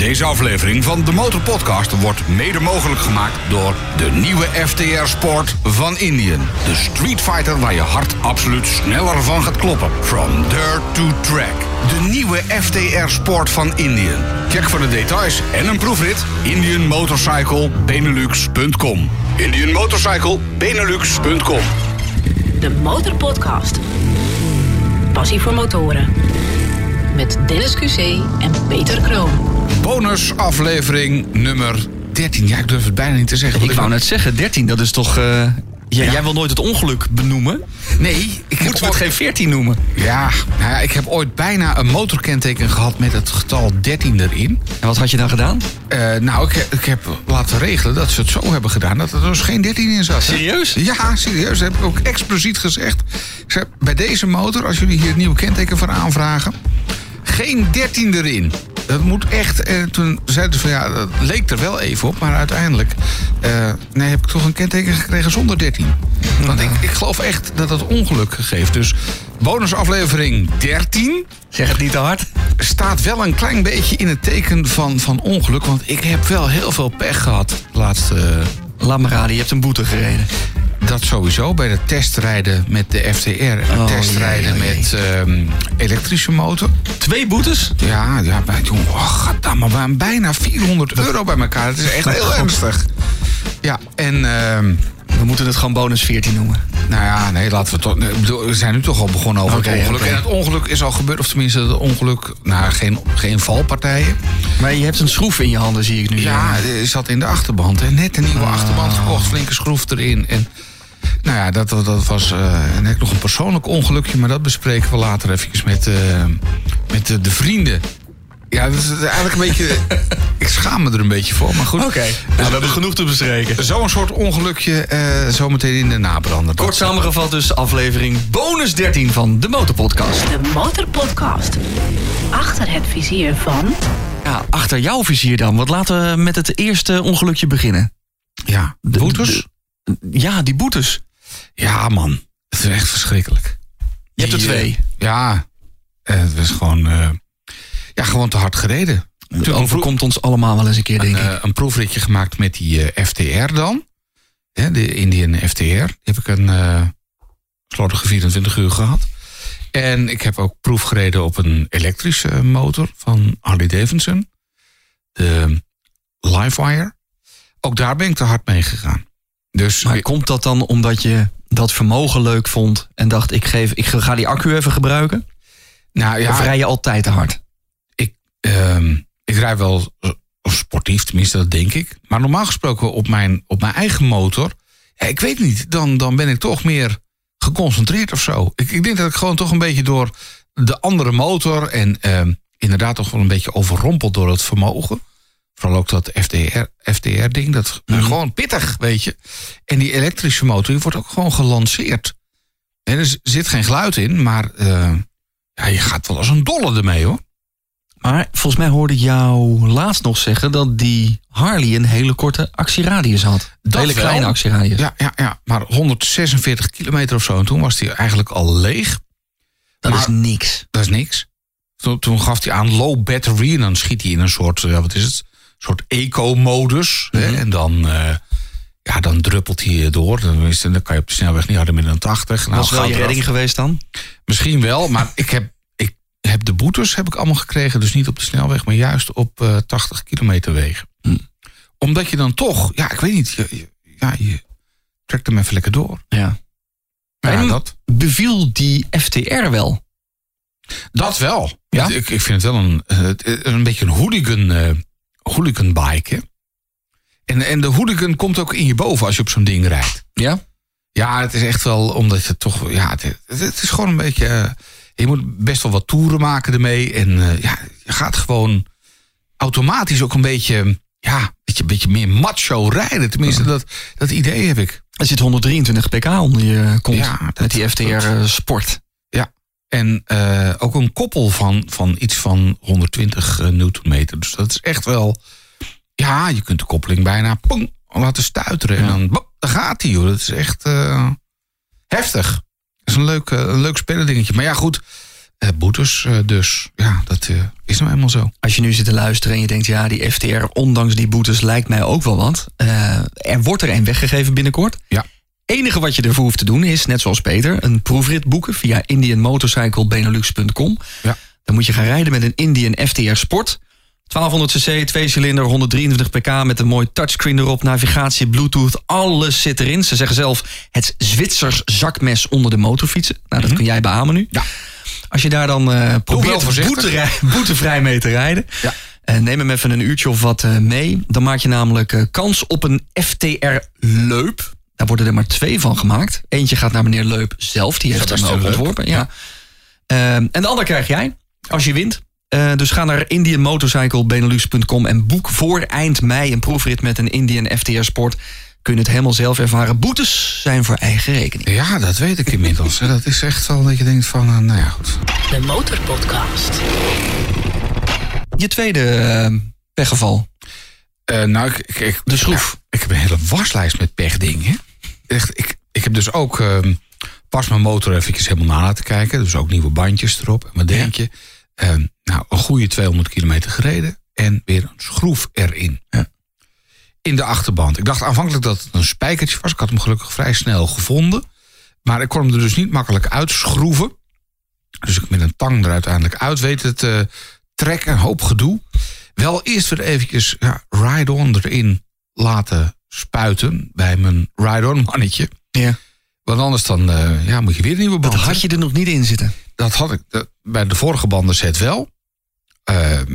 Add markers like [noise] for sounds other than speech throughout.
Deze aflevering van de Motor Podcast wordt mede mogelijk gemaakt door de nieuwe FTR Sport van Indian. De Street Fighter waar je hart absoluut sneller van gaat kloppen. From dirt to track. De nieuwe FTR Sport van Indian. Check voor de details en een proefrit indianmotorcyclebenelux.com. indianmotorcyclebenelux.com. De Motorpodcast. Passie voor motoren. Met Dennis QC en Peter Kroon. Bonus aflevering nummer 13. Ja, ik durf het bijna niet te zeggen. Ik wou net zeggen, 13, dat is toch... eh, jij, jij wil nooit het ongeluk benoemen. Nee, ik heb Moeten we het ooit- geen 14 noemen? Ja, nou ja, ik heb ooit bijna een motorkenteken gehad met het getal 13 erin. En wat had je dan gedaan? Eh, nou, ik, ik heb laten regelen dat ze het zo hebben gedaan dat er dus geen 13 in zat. hè. Serieus? Ja, serieus. Dat heb ik ook expliciet gezegd. Ik zei, bij deze motor, als jullie hier het nieuwe kenteken voor aanvragen, geen 13 erin. Dat moet echt. En toen zeiden ze van ja, dat leek er wel even op, maar uiteindelijk eh, nee, heb ik toch een kenteken gekregen zonder 13. Want ik, ik geloof echt dat dat ongeluk geeft. Dus bonusaflevering 13 Zeg het niet te hard. staat wel een klein beetje in het teken van, van ongeluk. Want ik heb wel heel veel pech gehad. de Laatste, eh, Laat raden, je hebt een boete gereden. Dat sowieso bij de testrijden met de FTR. En Oh, testrijden jee, oh, jee. met ehm, elektrische motor. Twee boetes? Ja, ja bij, jongen, oh, gaddamme, we waren bijna 400 euro bij elkaar. Het is echt heel ernstig. Ja, en ehm, We moeten het gewoon bonus 14 noemen. nou ja, nee, laten we toch. We zijn nu toch al begonnen over het ongeluk. En het ongeluk is al gebeurd, of tenminste, het ongeluk. Nou, geen, geen valpartijen. Maar je hebt een schroef in je handen, zie ik nu. Ja, er zat in de achterband. Hè. Net een nieuwe Ah. achterband gekocht, flinke schroef erin. En, nou ja, dat, dat was eh, net nog een persoonlijk ongelukje... maar dat bespreken we later even met, eh, met de, de vrienden. Ja, dat is eigenlijk een beetje... [laughs] ik schaam me er een beetje voor, maar goed. Oké, nou, we hebben genoeg te bespreken. Zo'n soort ongelukje eh zometeen in de nabrander. Kort samengevat dus aflevering bonus 13 van de Motorpodcast. De Motorpodcast. Achter het vizier van... Ja, achter jouw vizier dan. Want laten we met het eerste ongelukje beginnen. Ja, De- boetes? de- ja, die boetes. Ja, man. Het is echt verschrikkelijk. Je hebt er Die, eh, twee. ja, eh, het was gewoon, eh, ja, gewoon te hard gereden. Het overkomt ons allemaal wel eens een keer, denk een, ik. eh, een proefritje gemaakt met die FTR dan. De Indian FTR. Die heb ik een eh slordige 24 uur gehad. En ik heb ook proef gereden op een elektrische motor van Harley Davidson. De Livewire. Ook daar ben ik te hard mee gegaan. Dus Maar komt dat dan omdat je dat vermogen leuk vond en dacht ik, geef, ik ga die accu even gebruiken? nou, ja, Of rij je altijd te hard? ik, ehm, ik rij wel eh, sportief, tenminste dat denk ik. Maar normaal gesproken op mijn, op mijn eigen motor... Ja, ik weet niet, dan, dan ben ik toch meer geconcentreerd of zo. Ik, ik denk dat ik gewoon toch een beetje door de andere motor... en ehm, inderdaad toch wel een beetje overrompeld door het vermogen. Vooral ook dat FDR, FDR-ding, dat Mhm. gewoon pittig, weet je. En die elektrische motor, die wordt ook gewoon gelanceerd. En er zit geen geluid in, maar eh, ja, je gaat wel als een dolle ermee, hoor. Maar volgens mij hoorde jou laatst nog zeggen dat die Harley een hele korte actieradius had. Een hele wel. kleine actieradius. Ja, ja, ja, maar 146 kilometer of zo. En toen was hij eigenlijk al leeg. dat maar- is niks. Dat is niks. Toen, toen gaf hij aan low battery. En dan schiet hij in een soort, ja, wat is het? Soort eco-modus. hè, En dan, eh, ja, dan druppelt hij door. Dan, is, dan kan je op de snelweg niet harder meer dan 80. Nou, was wel je redding geweest dan? Misschien wel, maar ik heb, ik heb de boetes heb ik allemaal gekregen. Dus niet op de snelweg, maar juist op eh 80 kilometer wegen. Hm. Omdat je dan toch, ja, ik weet niet. Je, je- ja, je trekt hem even lekker door. Ja. Ja, dat. beviel die FTR wel? Dat wel. Ja? Ik, ik vind het wel een, eh, een beetje een hooligan, hooligan bike. Hè? En, en de hooligan komt ook in je boven als je op zo'n ding rijdt. Ja? Ja, het is echt wel omdat je toch. Ja, het, het- is gewoon een beetje. eh, je moet best wel wat toeren maken ermee. En eh, ja, je gaat gewoon automatisch ook een beetje. Ja, een beetje, beetje meer macho rijden. Tenminste, dat, dat idee heb ik. Er zit 123 pk onder je kont Ja, dat- met die FTR eh, Sport. En eh, ook een koppel van, van iets van 120 newtonmeter. Dus dat is echt wel. Ja, je kunt de koppeling bijna pong, laten stuiteren. En dan, bop, daar gaat hij, joh. Dat is echt eh, heftig. Dat is een leuk, eh, een leuk spellendingetje. Maar ja, goed. eh, boetes. eh, dus ja, dat eh, is nou eenmaal zo. Als je nu zit te luisteren en je denkt, ja, die FTR, ondanks die boetes, lijkt mij ook wel wat. Eh, er wordt er een weggegeven binnenkort. Ja. Enige wat je ervoor hoeft te doen is, net zoals Peter, een proefrit boeken via indianmotorcyclebenelux.com. Ja. Dan moet je gaan rijden met een Indian FTR Sport. 1200 cc, 2 cilinder, 123 pk met een mooi touchscreen erop, navigatie, bluetooth, alles zit erin. Ze zeggen zelf het Zwitsers zakmes onder de motorfietsen. Nou, dat kun jij beamen nu. Ja. Als je daar dan eh probeert [laughs] boetevrij mee te rijden, Ja. eh, neem hem even een uurtje of wat eh, mee. Dan maak je namelijk kans op een FTR Leup. Daar worden er maar twee van gemaakt. Eentje gaat naar meneer Leup zelf, die heeft hem ook ontworpen. Ja. Ehm, en de ander krijg jij, als je wint. Eh, dus ga naar indianmotorcyclebenelux.com en boek voor eind mei een proefrit met een Indian FTR Sport. Kun je het helemaal zelf ervaren. Boetes zijn voor eigen rekening. Ja, dat weet ik inmiddels. [laughs] Dat is echt wel dat je denkt van, eh, nou ja, goed. De Motorpodcast. Je tweede eh, pechgeval. Eh, nou, ik, ik, ik- De schroef. ja, ik heb een hele waslijst met pechdingen. Echt, ik, ik heb dus ook ehm, pas mijn motor eventjes helemaal na laten kijken. Dus ook nieuwe bandjes erop. En wat denk je? Ehm, nou, een goede 200 kilometer gereden. En weer een schroef erin. Ja. In de achterband. Ik dacht aanvankelijk dat het een spijkertje was. Ik had hem gelukkig vrij snel gevonden. Maar ik kon hem er dus niet makkelijk uitschroeven. Dus ik met een tang er uiteindelijk uit weten te trekken. Een hoop gedoe. Wel eerst weer eventjes ja, ride-on erin laten spuiten bij mijn ride-on mannetje. Ja. Want anders dan eh, ja, moet je weer een nieuwe band. Dat had je er nog niet in zitten. Dat had ik bij de vorige bandenset wel. Eh,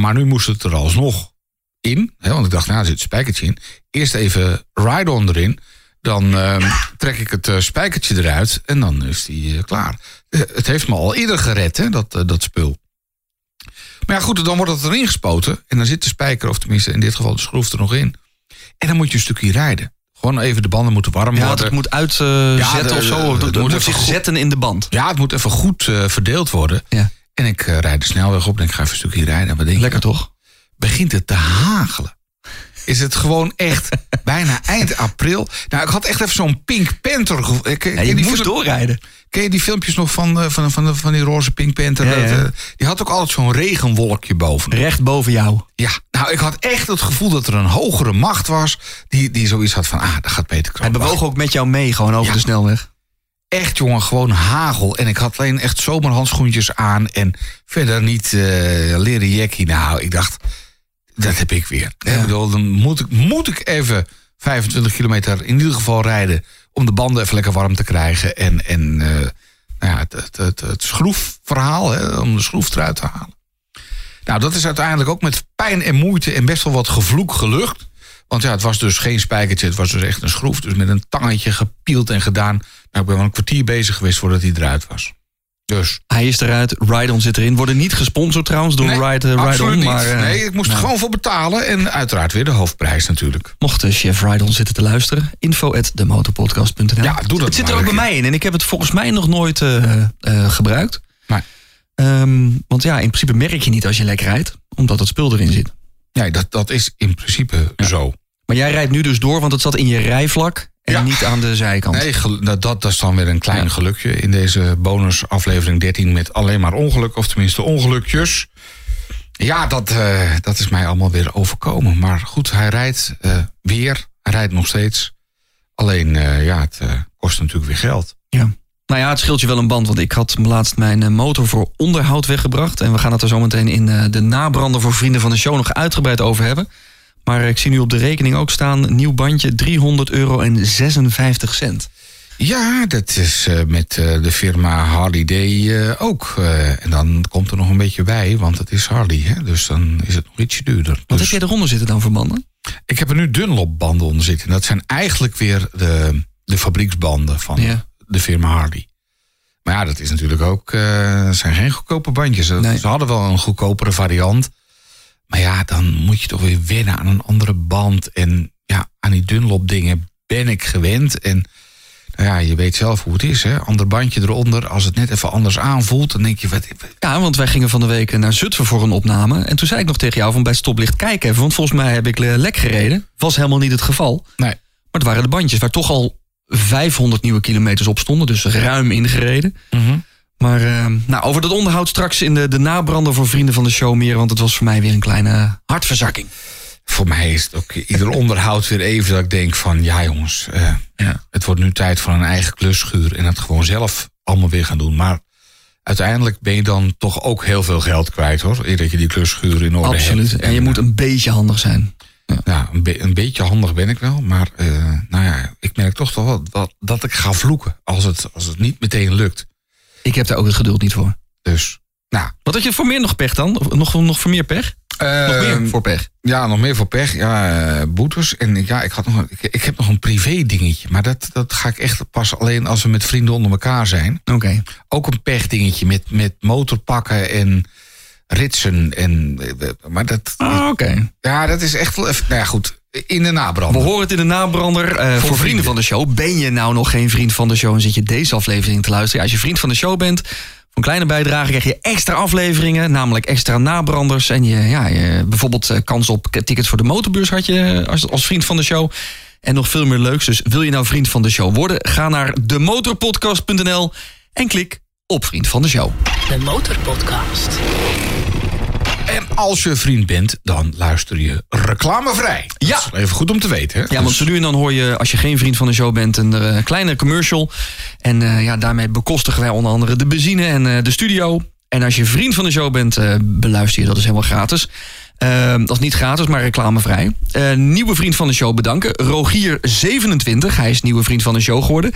maar nu moest het er alsnog in. Hè, want ik dacht, nou, er zit een spijkertje in. Eerst even ride-on erin. Dan eh, trek ik het eh, spijkertje eruit. En dan is die klaar. Het heeft me al eerder gered, hè, dat, dat spul. Maar ja, goed, dan wordt het erin gespoten. En dan zit de spijker, of tenminste in dit geval de schroef er nog in. En dan moet je een stukje rijden. Gewoon even de banden moeten warm Ja, worden. het moet uitzetten de- of zo. het moet zich goed- zetten in de band. Ja, het moet even goed eh, verdeeld worden. Ja. En ik eh, rijd de snelweg op en ik ga even een stukje rijden. En wat denk je? Lekker toch? Begint het te hagelen. Is het gewoon echt [laughs] bijna eind april. Nou, ik had echt even zo'n Pink Panther. gevo- eh, Ken, Ja, ken je die moest film- doorrijden. ken je die filmpjes nog van, eh, van, van, van die roze Pink Panther? Ja, ja. Dat, eh, die had ook altijd zo'n regenwolkje boven. Recht boven jou. Ja, nou, ik had echt het gevoel dat er een hogere macht was. Die, die zoiets had van, ah, daar gaat Peter Kroon. Hij bewoog ook met jou mee, gewoon over de snelweg. echt, jongen, gewoon hagel. En ik had alleen echt zomerhandschoentjes aan. En verder niet eh, leren jackie. Nou, ik dacht, dat heb ik weer. Ja. Ik bedoel, dan moet ik, moet ik even 25 kilometer in ieder geval rijden... om de banden even lekker warm te krijgen. En, en eh, nou ja, het, het, het, het schroefverhaal, hè, om de schroef eruit te halen. Nou, dat is uiteindelijk ook met pijn en moeite en best wel wat gevloek gelukt. Want ja, het was dus geen spijkertje, het was dus echt een schroef. Dus met een tangetje gepield en gedaan. Nou, ik ben wel een kwartier bezig geweest voordat hij eruit was. Dus. Hij is eruit, Ride-On zit erin. Worden niet gesponsord trouwens door Nee, Ride, niet. Maar eh, nee, ik moest er gewoon voor betalen. En uiteraard weer de hoofdprijs natuurlijk. Mocht de chef Ride-On zitten te luisteren, info at demotorpodcast.nl. Ja, doe dat Het zit er maar ook bij mij in en ik heb het volgens mij nog nooit eh, eh, gebruikt. Nee. Ehm, want ja, in principe merk je niet als je lekker rijdt, omdat het spul erin zit. Nee, dat, dat is in principe zo. Maar jij rijdt nu dus door, want het zat in je rijvlak en Ja. niet aan de zijkant. Nee, gel- dat, dat is dan weer een klein Ja. gelukje in deze bonusaflevering 13 met alleen maar ongeluk, of tenminste ongelukjes. Ja, dat, eh, dat is mij allemaal weer overkomen. Maar goed, hij rijdt eh, weer. Hij rijdt nog steeds. Alleen, eh, ja, het kost natuurlijk weer geld. Ja. Nou ja, het scheelt je wel een band. Want ik had laatst mijn motor voor onderhoud weggebracht. En we gaan het er zo meteen in de nabrander voor vrienden van de show nog uitgebreid over hebben. Maar ik zie nu op de rekening ook staan: nieuw bandje 300 euro en 56 cent. Ja, dat is eh, met eh, de firma Harley Day eh, ook. En dan komt er nog een beetje bij, want het is Harley. Hè? Dus dan is het nog ietsje duurder. Wat Dus heb jij eronder zitten dan voor banden? Ik heb er nu Dunlop banden onder zitten. En dat zijn eigenlijk weer de, de fabrieksbanden van Ja. de firma Harley. Maar ja, dat is natuurlijk ook. zijn geen goedkope bandjes. Nee. Ze hadden wel een goedkopere variant. Maar ja, dan moet je toch weer wennen aan een andere band. En ja, aan die Dunlop dingen ben ik gewend. En nou ja, je weet zelf hoe het is. Hè? Ander bandje eronder. Als het net even anders aanvoelt, dan denk je... Wat, Ja, want wij gingen van de week naar Zutphen voor een opname. En toen zei ik nog tegen jou van bij stoplicht kijk even. Want volgens mij heb ik eh, lek gereden. Was helemaal niet het geval. nee. Maar het waren de bandjes waar toch al 500 nieuwe kilometers op stonden. Dus ruim ingereden. Mhm. Maar uh, nou, over dat onderhoud straks in de, de nabrander voor vrienden van de show meer. Want het was voor mij weer een kleine hartverzakking. Voor mij is het ook ieder onderhoud weer even dat ik denk van... ja jongens, uh, ja. het wordt nu tijd voor een eigen klusschuur... en het gewoon zelf allemaal weer gaan doen. Maar uiteindelijk ben je dan toch ook heel veel geld kwijt hoor. Eer dat je die klusschuur in orde Absoluut. hebt. En je moet een beetje handig zijn. Ja, ja een, be een, beetje handig ben ik wel. Maar uh, nou ja, ik merk toch toch wel dat, dat ik ga vloeken als het, als het niet meteen lukt. Ik heb daar ook het geduld niet voor. Dus, nou. Wat had je voor meer nog pech dan? Of nog, nog voor meer pech? Nog meer voor pech? Ja, nog meer voor pech. Ja, uh, boetes. En ja, ik, had nog, ik, ik, heb nog een privé dingetje. Maar dat, dat ga ik echt pas alleen als we met vrienden onder elkaar zijn. Oké. Ook een pech dingetje met, met motorpakken en ritsen. En, maar dat... Ah, oké. Ja, dat is echt... Nou ja, goed. In de nabrander. We horen het in de nabrander. Uh, voor, voor vrienden. vrienden van de show. Ben je nou nog geen vriend van de show en zit je deze aflevering te luisteren? Ja, als je vriend van de show bent... Voor een kleine bijdrage krijg je extra afleveringen, namelijk extra nabranders. En je, ja, je, bijvoorbeeld kans op tickets voor de motorbeurs had je als, als vriend van de show. En nog veel meer leuks. Dus wil je nou vriend van de show worden? Ga naar demotorpodcast.nl en klik op vriend van de show. De Motorpodcast. En als je vriend bent, dan luister je reclamevrij. Dat ja. is even goed om te weten. Hè? Ja, want zo nu en dan hoor je, als je geen vriend van de show bent, een uh, kleine commercial. En uh, ja, daarmee bekostigen wij onder andere de benzine en uh, de studio. En als je vriend van de show bent, beluister je dat is helemaal gratis. Uh, dat is niet gratis, maar reclamevrij. Uh, nieuwe vriend van de show bedanken. Rogier27, hij is nieuwe vriend van de show geworden.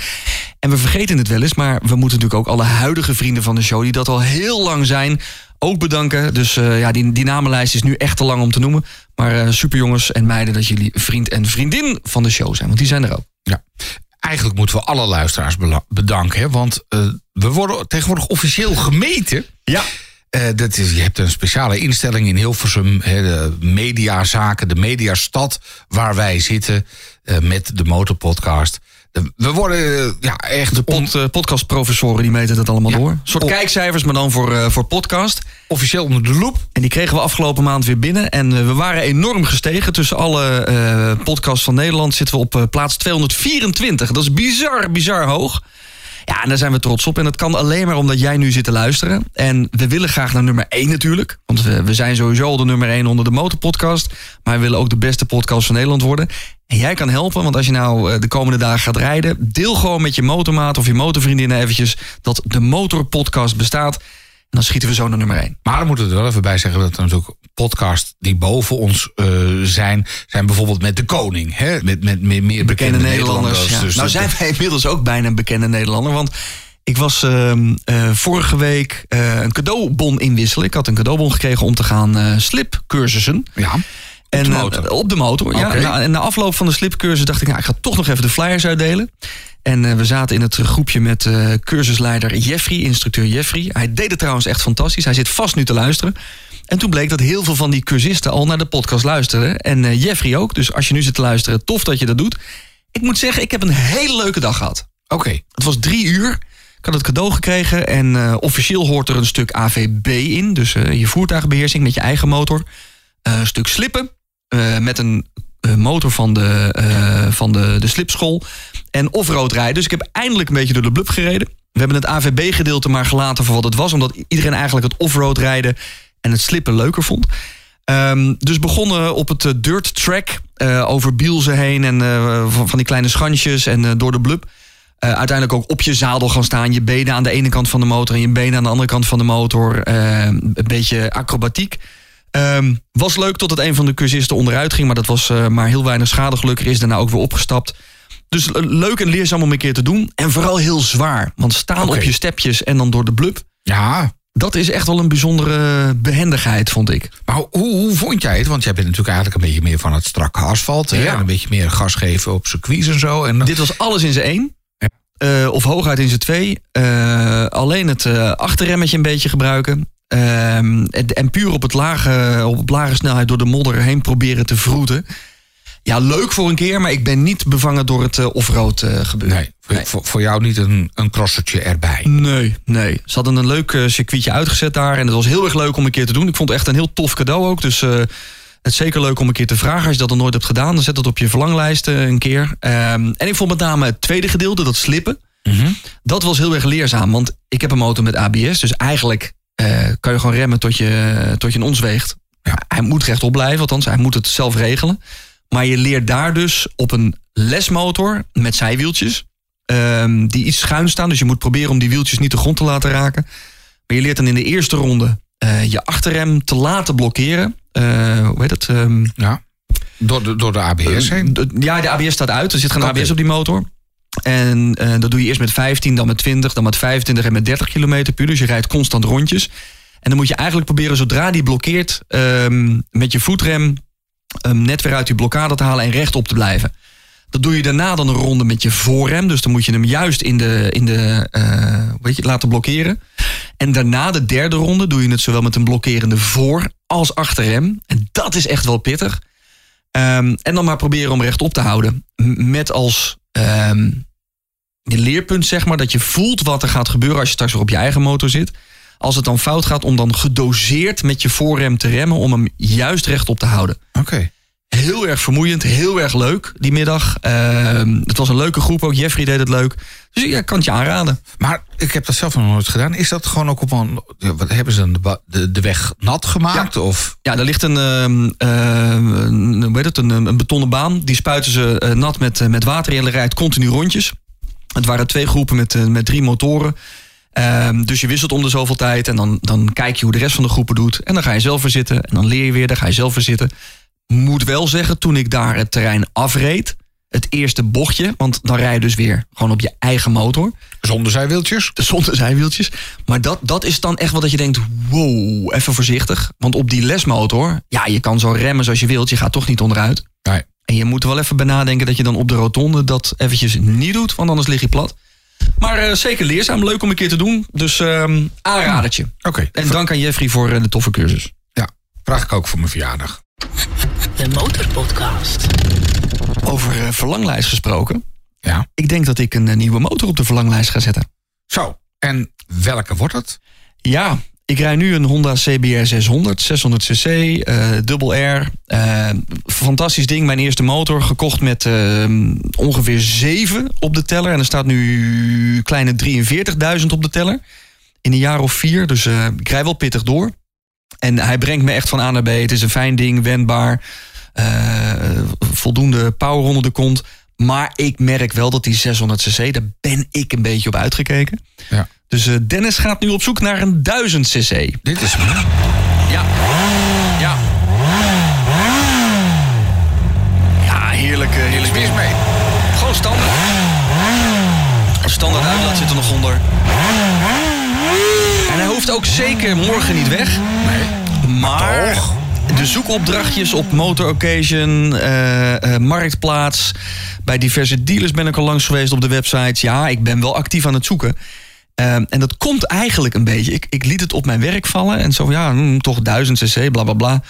En we vergeten het wel eens, maar we moeten natuurlijk ook alle huidige vrienden van de show... die dat al heel lang zijn, ook bedanken. Dus uh, ja, die, die namenlijst is nu echt te lang om te noemen. Maar uh, super jongens en meiden dat jullie vriend en vriendin van de show zijn. Want die zijn er ook. Ja. Eigenlijk moeten we alle luisteraars bedanken. Hè? Want uh, we worden tegenwoordig officieel gemeten. Ja. Uh, dat is, je hebt een speciale instelling in Hilversum, hè, de mediazaken, de mediastad waar wij zitten uh, met de Motorpodcast. We worden uh, ja, echt... De pod, on... podcastprofessoren die meten dat allemaal ja, door. Een soort kijkcijfers, maar dan voor, voor podcast. Officieel onder de loep. En die kregen we afgelopen maand weer binnen. En we waren enorm gestegen. Tussen alle podcasts van Nederland zitten we op plaats 224. Dat is bizar, bizar hoog. Ja, en daar zijn we trots op. En dat kan alleen maar omdat jij nu zit te luisteren. En we willen graag naar nummer 1 natuurlijk. Want we, zijn sowieso al de nummer 1 onder de Motorpodcast. Maar we willen ook de beste podcast van Nederland worden. En jij kan helpen, want als je nou de komende dagen gaat rijden... deel gewoon met je motormaat of je motorvriendinnen eventjes... dat de Motorpodcast bestaat. En dan schieten we zo naar nummer 1. Maar dan moeten we er wel even bij zeggen dat er natuurlijk podcasts die boven ons uh, zijn, zijn bijvoorbeeld met de koning. Hè? Met, met meer, meer bekende, bekende, Nederlanders. Nederlanders. Ja. Dus nou zijn wij inmiddels ook bijna een bekende Nederlander. Want ik was uh, uh, vorige week uh, een cadeaubon inwisselen. Ik had een cadeaubon gekregen om te gaan slipcursussen. Ja. En, op de motor? op de motor, ja. Okay. Na, en na afloop van de slipcursus dacht ik, nou, ik ga toch nog even de flyers uitdelen. En uh, we zaten in het groepje met uh, cursusleider Jeffrey, instructeur Jeffrey. Hij deed het trouwens echt fantastisch. Hij zit vast nu te luisteren. En toen bleek dat heel veel van die cursisten al naar de podcast luisteren. En uh, Jeffrey ook. Dus als je nu zit te luisteren, tof dat je dat doet. Ik moet zeggen, ik heb een hele leuke dag gehad. Oké. Okay. Het was drie uur. Ik had het cadeau gekregen en officieel hoort er een stuk AVB in. Dus je voertuigbeheersing met je eigen motor. Een stuk slippen met een motor van de, van de, de slipschool. En offroad rijden. Dus ik heb eindelijk een beetje door de blub gereden. We hebben het AVB-gedeelte maar gelaten voor wat het was. Omdat iedereen eigenlijk het offroad rijden en het slippen leuker vond. Um, dus begonnen op het dirt track over Bielsen heen en van, die kleine schansjes en door de blub. uiteindelijk ook op je zadel gaan staan, je benen aan de ene kant van de motor en je benen aan de andere kant van de motor. een beetje acrobatiek. Um, was leuk totdat een van de cursisten onderuit ging, maar dat was maar heel weinig schade. Gelukkig is daarna ook weer opgestapt. Dus leuk en leerzaam om een keer te doen. En vooral heel zwaar. Want staan okay. op je stepjes en dan door de blub. Ja, dat is echt wel een bijzondere behendigheid, vond ik. Maar hoe, hoe vond jij het? Want jij bent natuurlijk eigenlijk een beetje meer van het strakke asfalt. Hè? En een beetje meer gas geven op circuits en zo. En Dit was alles in zijn één. Uh, of hooguit in zijn twee. Uh, alleen het achterremmetje een beetje gebruiken. En, en, puur op, het lage, op lage snelheid door de modder heen proberen te vroeten. Ja, leuk voor een keer, maar ik ben niet bevangen door het uh, offroad uh, gebeuren. Nee, voor, nee. Voor, jou niet een, een crossertje erbij? Nee, nee. Ze hadden een leuk uh, circuitje uitgezet daar. En het was heel erg leuk om een keer te doen. Ik vond het echt een heel tof cadeau ook. Dus het is zeker leuk om een keer te vragen. Als je dat nog nooit hebt gedaan, dan zet dat op je verlanglijst een keer. Um, en ik vond met name het tweede gedeelte, dat slippen. Dat was heel erg leerzaam, want ik heb een motor met ABS. Dus eigenlijk eh, kan je gewoon remmen tot je, tot je een ons weegt. Ja. Hij moet rechtop blijven, althans hij moet het zelf regelen. Maar je leert daar dus op een lesmotor met zijwieltjes... ehm, die iets schuin staan. Dus je moet proberen om die wieltjes niet de grond te laten raken. Maar je leert dan in de eerste ronde eh, je achterrem te laten blokkeren. Eh, hoe heet het? Ehm, Ja. Door de, door de ABS heen. Ja, de ABS staat uit. Er zit geen. ABS op die motor. En eh, dat doe je eerst met 15, dan met 20, dan met 25 en met 30 km per uur. Dus je rijdt constant rondjes. En dan moet je eigenlijk proberen, zodra die blokkeert, ehm, met je voetrem net weer uit die blokkade te halen en rechtop te blijven. Dat doe je daarna dan een ronde met je voorrem. Dus dan moet je hem juist in de, in de eh, weet je, laten blokkeren. En daarna de derde ronde doe je het zowel met een blokkerende voor- als achterrem. En dat is echt wel pittig. Ehm, en dan maar proberen om rechtop te houden. Met als ehm, je leerpunt, zeg maar, dat je voelt wat er gaat gebeuren als je straks weer op je eigen motor zit. Als het dan fout gaat, om dan gedoseerd met je voorrem te remmen om hem juist rechtop te houden. Oké. Heel erg vermoeiend, heel erg leuk die middag. Ehm, het was een leuke groep ook. Jeffrey deed het leuk. Dus ja, ik kan het je aanraden. Maar ik heb dat zelf nog nooit gedaan. Is dat gewoon ook op een... ja, Wat hebben ze dan? De, de, weg nat gemaakt? Of... Ja, er ligt een, ehm, ehm, een, hoe heet het, een, een betonnen baan. Die spuiten ze eh, nat met, eh, met water en rijdt continu rondjes. Het waren twee groepen met, eh, met drie motoren. Dus je wisselt om de zoveel tijd en dan, dan kijk je hoe de rest van de groepen doet. En dan ga je zelf weer zitten en dan leer je weer, dan ga je zelf weer zitten. Moet wel zeggen, toen ik daar het terrein afreed, het eerste bochtje, want dan rij je dus weer gewoon op je eigen motor Zonder zijwieltjes? zonder zijwieltjes. Maar dat, dat is dan echt wat dat je denkt, wow, even voorzichtig. Want op die lesmotor, ja, je kan zo remmen zoals je wilt. Je gaat toch niet onderuit. Nee. En je moet er wel even bij nadenken dat je dan op de rotonde dat eventjes niet doet. Want anders lig je plat. Maar eh, zeker leerzaam, leuk om een keer te doen. Dus ehm aanradertje. Oké. En dank aan Jeffrey voor eh, de toffe cursus. Vraag ik ook voor mijn verjaardag. De Motorpodcast. Over eh, verlanglijst gesproken. Ja. Ik denk dat ik een eh, nieuwe motor op de verlanglijst ga zetten. Zo, en welke wordt het? Ja, ik rij nu een Honda CBR 600, 600 cc, eh dubbel R. Eh, fantastisch ding, mijn eerste motor. Gekocht met ongeveer 7 op de teller. En er staat nu kleine 43.000 op de teller. In een jaar of vier, dus eh, ik rij wel pittig door. En hij brengt me echt van A naar B. Het is een fijn ding, wendbaar. eh, voldoende power onder de kont. Maar ik merk wel dat die 600 cc, daar ben ik een beetje op uitgekeken. Ja. Dus eh, Dennis gaat nu op zoek naar een 1000 cc. Dit is hem. Ja. Ja. Ja, heerlijk. eh, heerlijk. mis mee. Gewoon standaard. Standaard uitlaat zit er nog onder. En hoeft ook zeker morgen niet weg. Nee. Maar Toch? de zoekopdrachtjes op Motor Occasion, eh, eh, Marktplaats... bij diverse dealers ben ik al langs geweest op de websites. Ja, ik ben wel actief aan het zoeken. Eh, en dat komt eigenlijk een beetje... Ik, ik liet het op mijn werk vallen en zo ja, hm, toch 1000 cc, bla bla bla.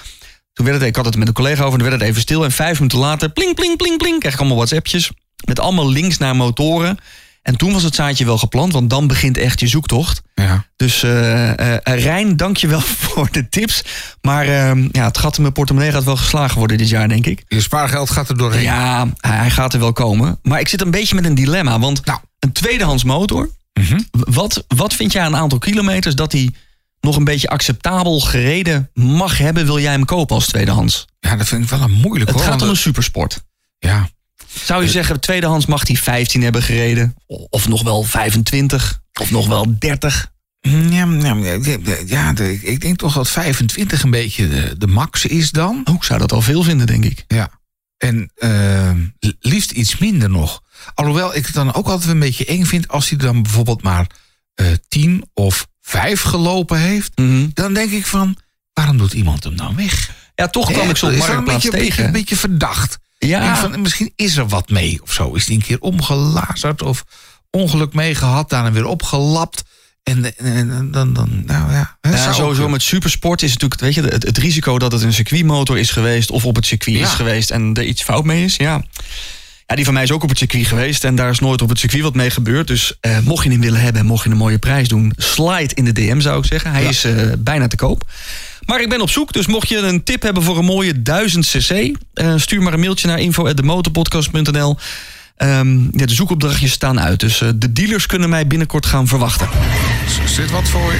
Toen werd het, ik had het met een collega over, toen werd het even stil. En vijf minuten later, pling, pling, pling, pling... krijg ik allemaal WhatsAppjes met allemaal links naar motoren. En toen was het zaadje wel geplant, want dan begint echt je zoektocht. Ja. Dus eh, eh, Rijn, dank je wel [laughs] voor de tips. Maar eh, ja, het gat in mijn portemonnee gaat wel geslagen worden dit jaar, denk ik. Je spaargeld gaat er doorheen. Ja, hij gaat er wel komen. Maar ik zit een beetje met een dilemma. Want Nou. een tweedehands motor... Mhm. Wat, wat vind jij aan een aantal kilometers dat hij nog een beetje acceptabel gereden mag hebben? Wil jij hem kopen als tweedehands? Ja, dat vind ik wel een moeilijk Het hoor. gaat om een supersport. Ja. Zou je zeggen, tweedehands mag hij 15 hebben gereden? Of nog wel 25? Of nog wel 30? Ja, ja, ja, ja, ik denk toch dat 25 een beetje de, de max is dan. Oh, ik zou dat al veel vinden, denk ik. Ja. En eh, liefst iets minder nog. Alhoewel ik het dan ook altijd een beetje eng vind als hij dan bijvoorbeeld maar eh 10 of 5 gelopen heeft. Mhm. Dan denk ik van, waarom doet iemand hem dan weg? Ja, toch kwam Hè, ik zo op is wel een Marktplaats beetje, een beetje, tegen. een beetje verdacht. Ja. Van, misschien is er wat mee of zo. Is die een keer omgelazerd of ongeluk mee gehad, daarna weer opgelapt. En, en, en dan, dan, nou ja. sowieso ook- met supersport is natuurlijk weet je, het, het risico dat het een circuitmotor is geweest of op het circuit Ja. is geweest en er iets fout mee is. Ja. ja, die van mij is ook op het circuit geweest en daar is nooit op het circuit wat mee gebeurd. Dus eh, mocht je hem willen hebben en mocht je een mooie prijs doen, slide in de DM zou ik zeggen. Hij Ja. is eh, bijna te koop. Maar ik ben op zoek, dus mocht je een tip hebben voor een mooie 1000 cc, eh, stuur maar een mailtje naar info@demotorpodcast.nl. Ehm, ja, de zoekopdrachtjes staan uit. Dus eh, de dealers kunnen mij binnenkort gaan verwachten. Is dit wat voor je?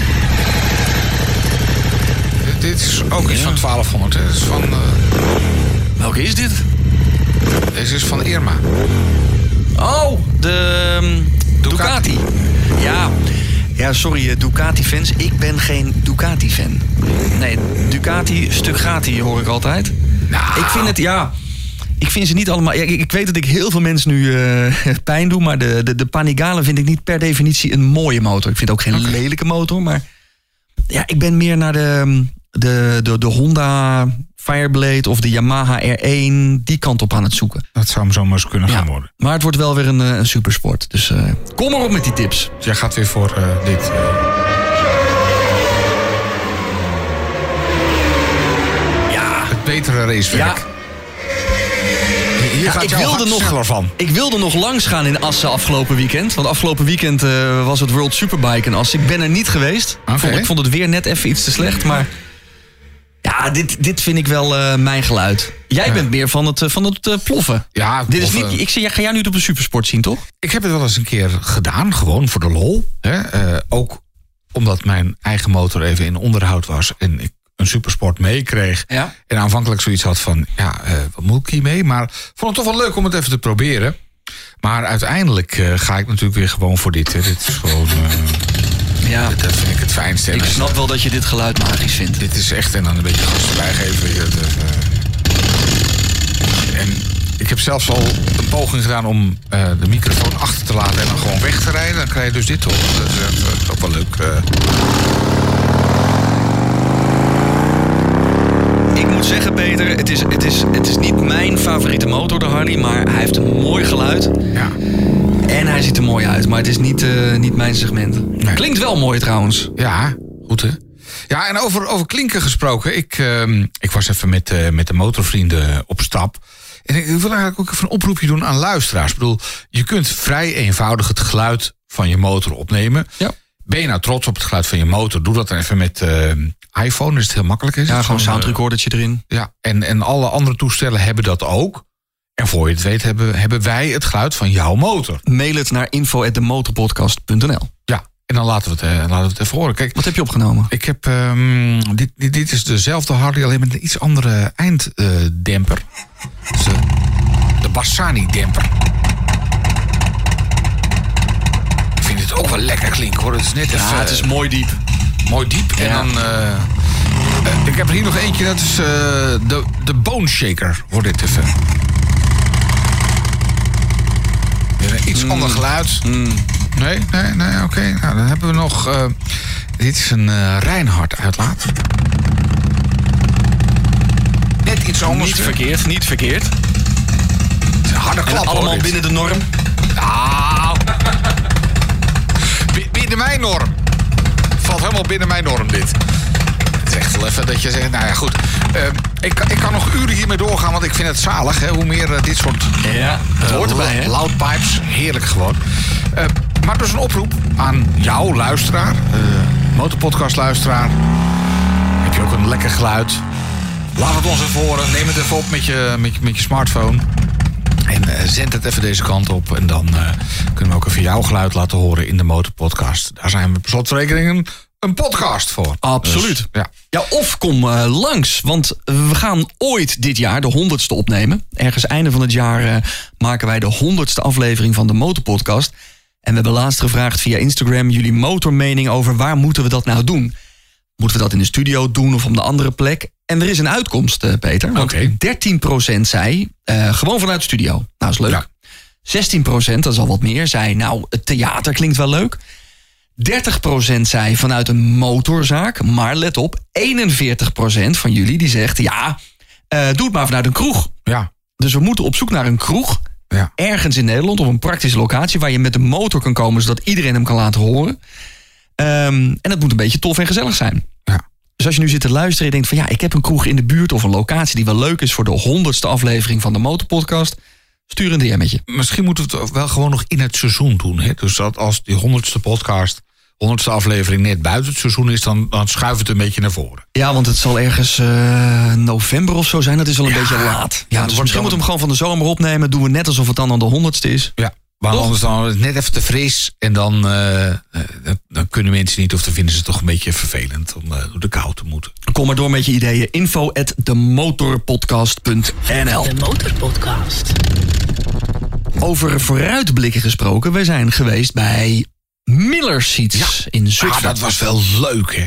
Dit- is ook iets van 1200. Hè? Dit is van, eh, Welke is dit? deze is van Irma. Oh, de ehm, Ducati. Ja. Ja, sorry eh, Ducati-fans. Ik ben geen Ducati-fan. Nee, Ducati, stuk Gati hoor ik altijd. Nou. Ik vind het, ja... Ik vind ze niet allemaal... Ja, ik, ik weet dat ik heel veel mensen nu eh, [laughs] pijn doe... maar de, de, de Panigale vind ik niet per definitie een mooie motor. Ik vind ook geen lelijke motor, maar... Ja, ik ben meer naar de, de, de, de Honda Fireblade of de Yamaha R1... die kant op aan het zoeken. Dat zou hem zomaar eens kunnen gaan Ja, worden. maar het wordt wel weer een, eh, een supersport. Dus eh, kom maar op met die tips. Dus jij gaat weer voor eh, dit. Ja, Het betere racewerk. ja Hier Ja, gaat ik wilde nog- van. ik wilde nog langs gaan in Assen afgelopen weekend. Want afgelopen weekend was het World Superbike in Assen. Ik ben er niet geweest. Ik, vond, ik vond het weer net even iets te slecht. Maar ja, dit, dit vind ik wel eh, mijn geluid. Jij bent meer van het, eh, van het eh, ploffen. Ja, Dit is niet, ik, zie, ga jou niet op een supersport zien, toch? Ik heb het wel eens een keer gedaan, gewoon voor de lol. Hè? Ook omdat mijn eigen motor even in onderhoud was en ik een supersport meekreeg. Ja. En aanvankelijk zoiets had van, ja, wat moet ik hiermee? Maar vond het toch wel leuk om het even te proberen. Maar uiteindelijk ga ik natuurlijk weer gewoon voor dit. Hè. Dit is gewoon, Ja. dat vind ik het fijnste. Ik snap wel dat je dit geluid magisch vindt. Dit is echt, en dan een beetje gas erbij geven. dat, eh. En ik heb zelfs al een poging gedaan om eh, de microfoon achter te laten en dan gewoon weg te rijden. Dan krijg je dus dit toch. Dat is, eh, ook wel leuk. eh. Ik moet zeggen, Peter, het is, het, is, het is niet mijn favoriete motor, de Harley. Maar hij heeft een mooi geluid. ja. En hij ziet er mooi uit, maar het is niet, eh, niet mijn segment. Nee. Klinkt wel mooi trouwens. ja, goed hè. Ja, en over, over klinken gesproken. Ik, ehm, ik was even met, eh, met de motorvrienden op stap. En ik wil eigenlijk ook even een oproepje doen aan luisteraars. Ik bedoel, je kunt vrij eenvoudig het geluid van je motor opnemen. Ja. Ben je nou trots op het geluid van je motor? Doe dat dan even met eh, iPhone, is het heel makkelijk. Is Ja, gewoon een eh, sound recordertje erin. ja, en, en alle andere toestellen hebben dat ook. En voor je het weet hebben, hebben wij het geluid van jouw motor. Mail het naar info.demotorpodcast.nl. Ja, en dan laten we het, eh, laten we het even horen. Kijk, Wat heb je opgenomen? ik heb, ehm, dit, dit, dit is dezelfde Harley, alleen met een iets andere einddemper. de, de Bassani-demper. Ik vind het ook wel lekker klinken hoor. Het is net even Ja, het is mooi diep. mooi diep. En Ja. dan, eh, eh, ik heb er hier nog eentje, dat is eh, de, de Bone Shaker. Hoor dit even. Iets ander geluid. Nee, nee, nee, oké. Nou, dan hebben we nog... eh, dit is een eh Reinhardt uitlaat. Net iets anders. Niet verkeerd, niet verkeerd. Het is een harde En klap, hoor, allemaal binnen de norm. Nou. Bi- binnen mijn norm. Valt helemaal binnen mijn norm, dit. Het is echt wel even dat je zegt, nou ja, goed. Eh, ik, kan- ik kan nog uren hiermee doorgaan, want ik vind het zalig. Hè, hoe meer eh, dit soort Ja, het eh, hoort erbij, hè? loud pipes, heerlijk gewoon. Eh, maar dus een oproep aan jou, luisteraar. motorpodcast luisteraar. Heb je ook een lekker geluid? Laat het ons even horen. Neem het even op met je, met je, met je smartphone. En eh, zend het even deze kant op. En dan kunnen we ook even jouw geluid laten horen in de Motorpodcast. Daar zijn we per slotverrekening een, podcast voor. Absoluut. Dus, ja. Ja, of kom eh, langs. Want we gaan ooit dit jaar de honderdste opnemen. Ergens einde van het jaar eh, maken wij de honderdste aflevering van de Motorpodcast. En we hebben laatst gevraagd via Instagram jullie motormening over waar moeten we dat nou doen. Moeten we dat in de studio doen of op een andere plek? En er is een uitkomst, eh, Peter. Want Oké. 13% zei gewoon vanuit de studio. Nou, is leuk. Ja. 16%, dat is al wat meer, zei nou, het theater klinkt wel leuk. 30% zei vanuit een motorzaak. Maar let op, 41% van jullie die zegt... ja, eh, doe het maar vanuit een kroeg. Ja. Dus we moeten op zoek naar een kroeg... Ja. ergens in Nederland op een praktische locatie... waar je met de motor kan komen... zodat iedereen hem kan laten horen. Ehm, en dat moet een beetje tof en gezellig zijn. Ja. Dus als je nu zit te luisteren en denkt van... ja, ik heb een kroeg in de buurt of een locatie... die wel leuk is voor de honderdste aflevering van de Motorpodcast... stuur een DM'tje. Misschien moeten we het wel gewoon nog in het seizoen doen. Hè? Dus dat als die honderdste podcast honderdste aflevering net buiten het seizoen is, dan, dan schuift het een beetje naar voren. Ja, want het zal ergens eh, november of zo zijn. Dat is al een Ja. beetje laat. Ja, dus misschien moeten we hem gewoon van de zomer opnemen. Doen we net alsof het dan al de honderdste is. Ja. Maar Toch? anders dan is het net even te fris. En dan, eh, eh, dan, kunnen mensen niet, of dan vinden ze het toch een beetje vervelend om eh, door de kou te moeten. Kom maar door met je ideeën. Info at demotorpodcast.nl De Motorpodcast. Over vooruitblikken gesproken. We zijn geweest bij Miller Seats in Ah, Zutphen. dat was wel leuk, hè?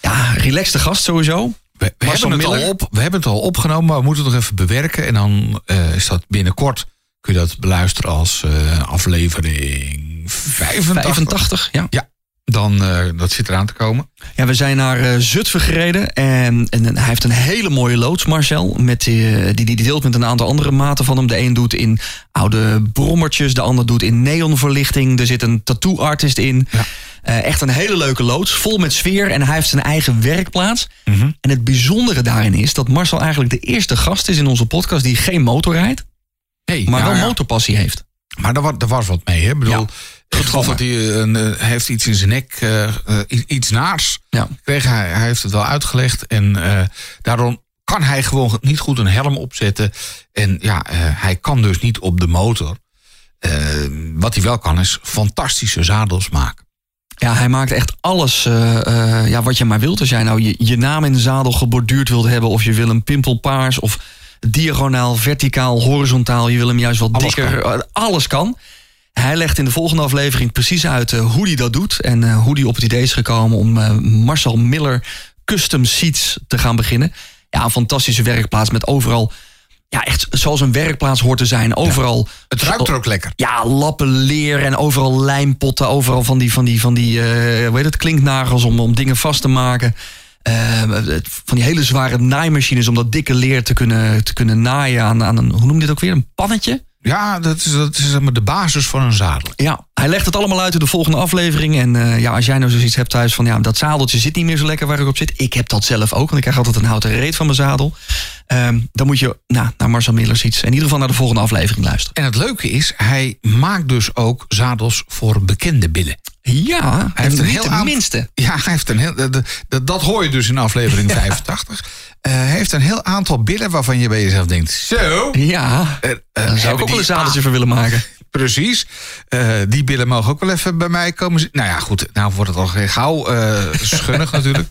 Ja, relaxte gast sowieso. We, hebben, het Miller? al op, we hebben het al opgenomen, maar we moeten het nog even bewerken. En dan eh, is dat binnenkort. Kun je dat beluisteren als eh, aflevering 85. 85, ja. Ja, dan eh, dat zit eraan te komen. Ja, we zijn naar eh, Zutphen gereden. En, en hij heeft een hele mooie loods, Marcel. Met, die, die die deelt met een aantal andere maten van hem. De een doet in oude brommertjes. De ander doet in neonverlichting. Er zit een tattoo artist in. Ja. Echt een hele leuke loods. Vol met sfeer. En hij heeft zijn eigen werkplaats. Mhm. En het bijzondere daarin is dat Marcel eigenlijk de eerste gast is in onze podcast die geen motor rijdt. Hey, Maar ja, wel motorpassie heeft. Maar daar, daar was wat mee, hè? Ik bedoel, Ja, ik geloof dat hij, eh, een, eh, heeft iets in zijn nek, eh, iets naars Ja. Hij, hij heeft het wel uitgelegd. En daarom kan hij gewoon niet goed een helm opzetten. En ja, hij kan dus niet op de motor. Wat hij wel kan is fantastische zadels maken. Ja, hij maakt echt alles ja, wat je maar wilt. Als jij nou je, je naam in de zadel geborduurd wilt hebben... of je wil hem pimpelpaars of diagonaal, verticaal, horizontaal... je wil hem juist wat Alles dikker, eh, alles kan. Hij legt in de volgende aflevering precies uit eh, hoe hij dat doet... en eh, hoe hij op het idee is gekomen om Marcel Miller Custom Seats te gaan beginnen. Ja, een fantastische werkplaats met overal... Ja, echt zoals een werkplaats hoort te zijn. Overal Het ruikt er ook lekker. ja, lappen leer en overal lijmpotten. Overal van die, van die, van die eh, hoe heet het, klinknagels om, om dingen vast te maken. Eh, het- van die hele zware naaimachines om dat dikke leer te kunnen, te kunnen naaien aan, aan een, hoe noem je dit ook weer, een pannetje? Ja, dat is, dat is zeg maar de basis van een zadel. Ja, hij legt het allemaal uit in de volgende aflevering. En eh, ja, als jij nou zoiets hebt thuis van... ja, dat zadeltje zit niet meer zo lekker waar ik op zit. Ik heb dat zelf ook, want ik krijg altijd een houten reet van mijn zadel. Ehm, dan moet je nou, naar Marcel Millers iets. In ieder geval naar de volgende aflevering luisteren. En het leuke is, hij maakt dus ook zadels voor bekende billen. Ja, Hij heeft en een heel aantal- minste. Ja, hij heeft een heel. Dat, dat, dat hoor je dus in aflevering [laughs] 85. Eh, hij heeft een heel aantal billen waarvan je bij jezelf denkt: zo. Ja, eh, eh, daar zou ik ook wel een zadeltje voor willen maken. [laughs] Precies. Eh, die billen mogen ook wel even bij mij komen. Nou ja, goed. Nou wordt het al geen gauw eh, [laughs] schunnig natuurlijk.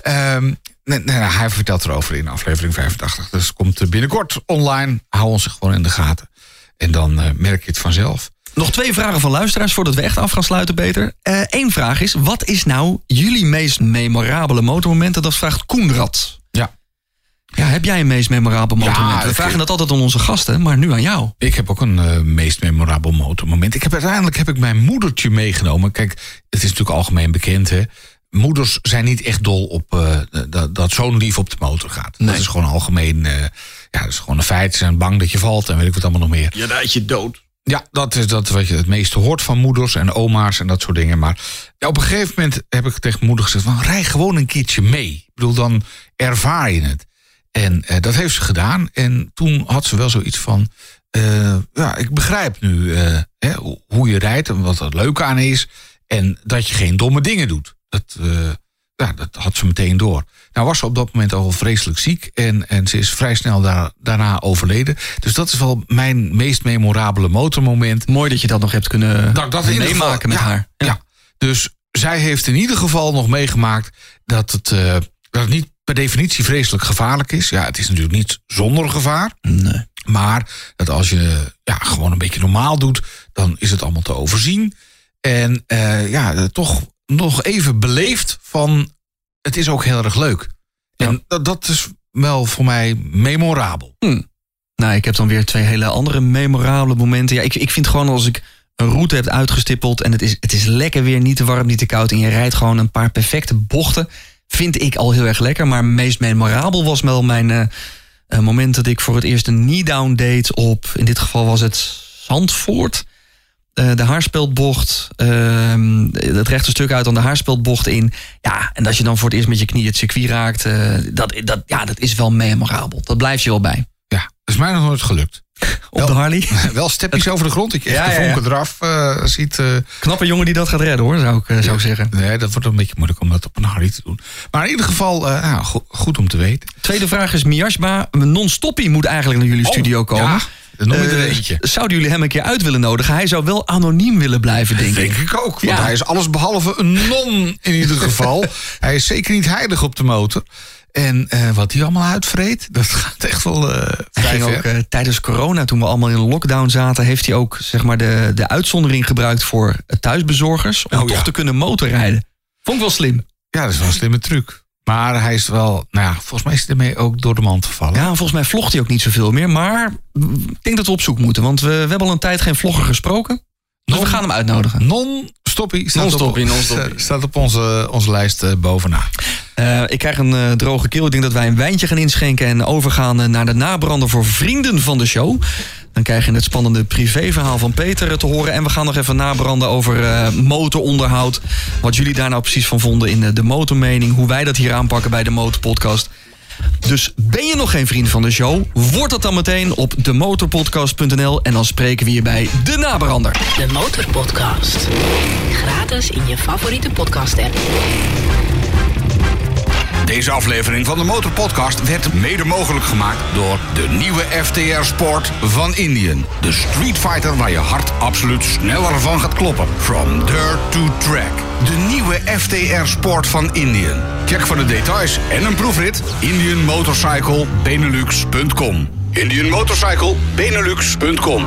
Ehm, nee, nee, hij vertelt erover in aflevering 85. Dus komt binnenkort online. Hou ons gewoon in de gaten. En dan eh, merk je het vanzelf. Nog twee vragen van luisteraars voordat we echt af gaan sluiten, Peter. Eén vraag is, wat is nou jullie meest memorabele motormomenten? Dat vraagt Koenrad. Ja. Ja, heb jij een meest memorabel motormoment? we ik- vragen dat altijd aan onze gasten, maar nu aan jou. Ik heb ook een eh, meest memorabel motormoment. Ik heb uiteindelijk heb ik mijn moedertje meegenomen. Kijk, het is natuurlijk algemeen bekend. Hè? Moeders zijn niet echt dol op eh, dat, dat zo'n lief op de motor gaat. Dat is gewoon algemeen. eh, ja, dat is gewoon een feit. Ze zijn bang dat je valt en weet ik wat allemaal nog meer. Je rijdt je dood. Ja, dat is dat wat je het meeste hoort van moeders en oma's en dat soort dingen. Maar ja, op een gegeven moment heb ik tegen moeder gezegd: van, rij gewoon een keertje mee. Ik bedoel, dan ervaar je het. En eh, dat heeft ze gedaan. En toen had ze wel zoiets van: eh, ja, ik begrijp nu eh, hè, hoe- je rijdt en wat er leuk aan is. En dat je geen domme dingen doet. Dat, ja, dat had ze meteen door. Nou was ze op dat moment al vreselijk ziek. En, en ze is vrij snel daar, daarna overleden. Dus dat is wel mijn meest memorabele motormoment. Mooi dat je dat nog hebt kunnen Dat ik dat meemaken met ja, haar. Ja. Dus zij heeft in ieder geval nog meegemaakt dat het, dat het niet per definitie vreselijk gevaarlijk is. Ja, het is natuurlijk niet zonder gevaar. Nee. Maar dat als je ja, gewoon een beetje normaal doet, dan is het allemaal te overzien. En eh, ja, eh, toch nog even beleefd van het is ook heel erg leuk. En dat, dat is wel voor mij memorabel. Nou, ik heb dan weer twee hele andere memorabele momenten. Ja, ik, ik vind gewoon als ik een route heb uitgestippeld en het is, het is lekker weer, niet te warm, niet te koud en je rijdt gewoon een paar perfecte bochten, vind ik al heel erg lekker. Maar meest memorabel was wel mijn eh, eh, moment dat ik voor het eerst een knee-down deed op, in dit geval was het Zandvoort. Eh, de haarspeldbocht, ehm, het rechte stuk uit dan de haarspeldbocht in. Ja, en als je dan voor het eerst met je knie het circuit raakt, dat, dat, ja, dat is wel memorabel. Dat blijft je wel bij. Is mij nog nooit gelukt. Op de Harley. [laughs] Wel stepjes over de grond. Ik echt Ja, de ja. vonken eraf eh, ziet. eh, Knappe jongen die dat gaat redden hoor, zou ik, eh, zou ik zeggen. nee, dat wordt een beetje moeilijk om dat op een Harley te doen. Maar in ieder geval, nou, go- goed om te weten. Tweede vraag is Miasma. Non-stoppie moet eigenlijk naar jullie studio komen. Oh, Ja, dan noem je er eentje. Zouden jullie hem een keer uit willen nodigen? Hij zou wel anoniem willen blijven, denk, Denk ik. ik ook. Want Ja. hij is alles behalve een non in ieder geval. [laughs] hij is zeker niet heilig op de motor. En eh, wat hij allemaal uitvreet, dat gaat echt wel Hij vrij ging ook eh, tijdens corona, toen we allemaal in lockdown zaten, heeft hij ook zeg maar, de, de uitzondering gebruikt voor thuisbezorgers. Om Oh, toch ja. te kunnen motorrijden. Vond ik wel slim. Ja, dat is wel een slimme truc. Maar hij is wel, nou ja, volgens mij is hij ermee ook door de mand gevallen. Ja, volgens mij vlogt hij ook niet zoveel meer. Maar ik denk dat we op zoek moeten. Want we, we hebben al een tijd geen vlogger gesproken. Dus we Non- gaan hem uitnodigen. Non-stoppie staat, Non-stoppie, op, [laughs] non-stoppie. staat op onze, onze lijst bovenaan. Eh, ik krijg een eh, droge keel. Ik denk dat wij een wijntje gaan inschenken en overgaan eh, naar de nabrander voor vrienden van de show. Dan krijg je het spannende privéverhaal van Peter te horen. En we gaan nog even nabranden over motoronderhoud. Wat jullie daar nou precies van vonden in de motormening. Hoe wij dat hier aanpakken bij de Motorpodcast. Dus ben je nog geen vriend van de show? Word dat dan meteen op demotorpodcast.nl. En dan spreken we je bij de nabrander. De Motorpodcast. Gratis in je favoriete podcast-app. Deze aflevering van de Motorpodcast werd mede mogelijk gemaakt door de nieuwe FTR Sport van Indian. De Street Fighter waar je hart absoluut sneller van gaat kloppen. From dirt to track. De nieuwe FTR Sport van Indian. Check voor de details en een proefrit indianmotorcyclebenelux.com. Indianmotorcyclebenelux.com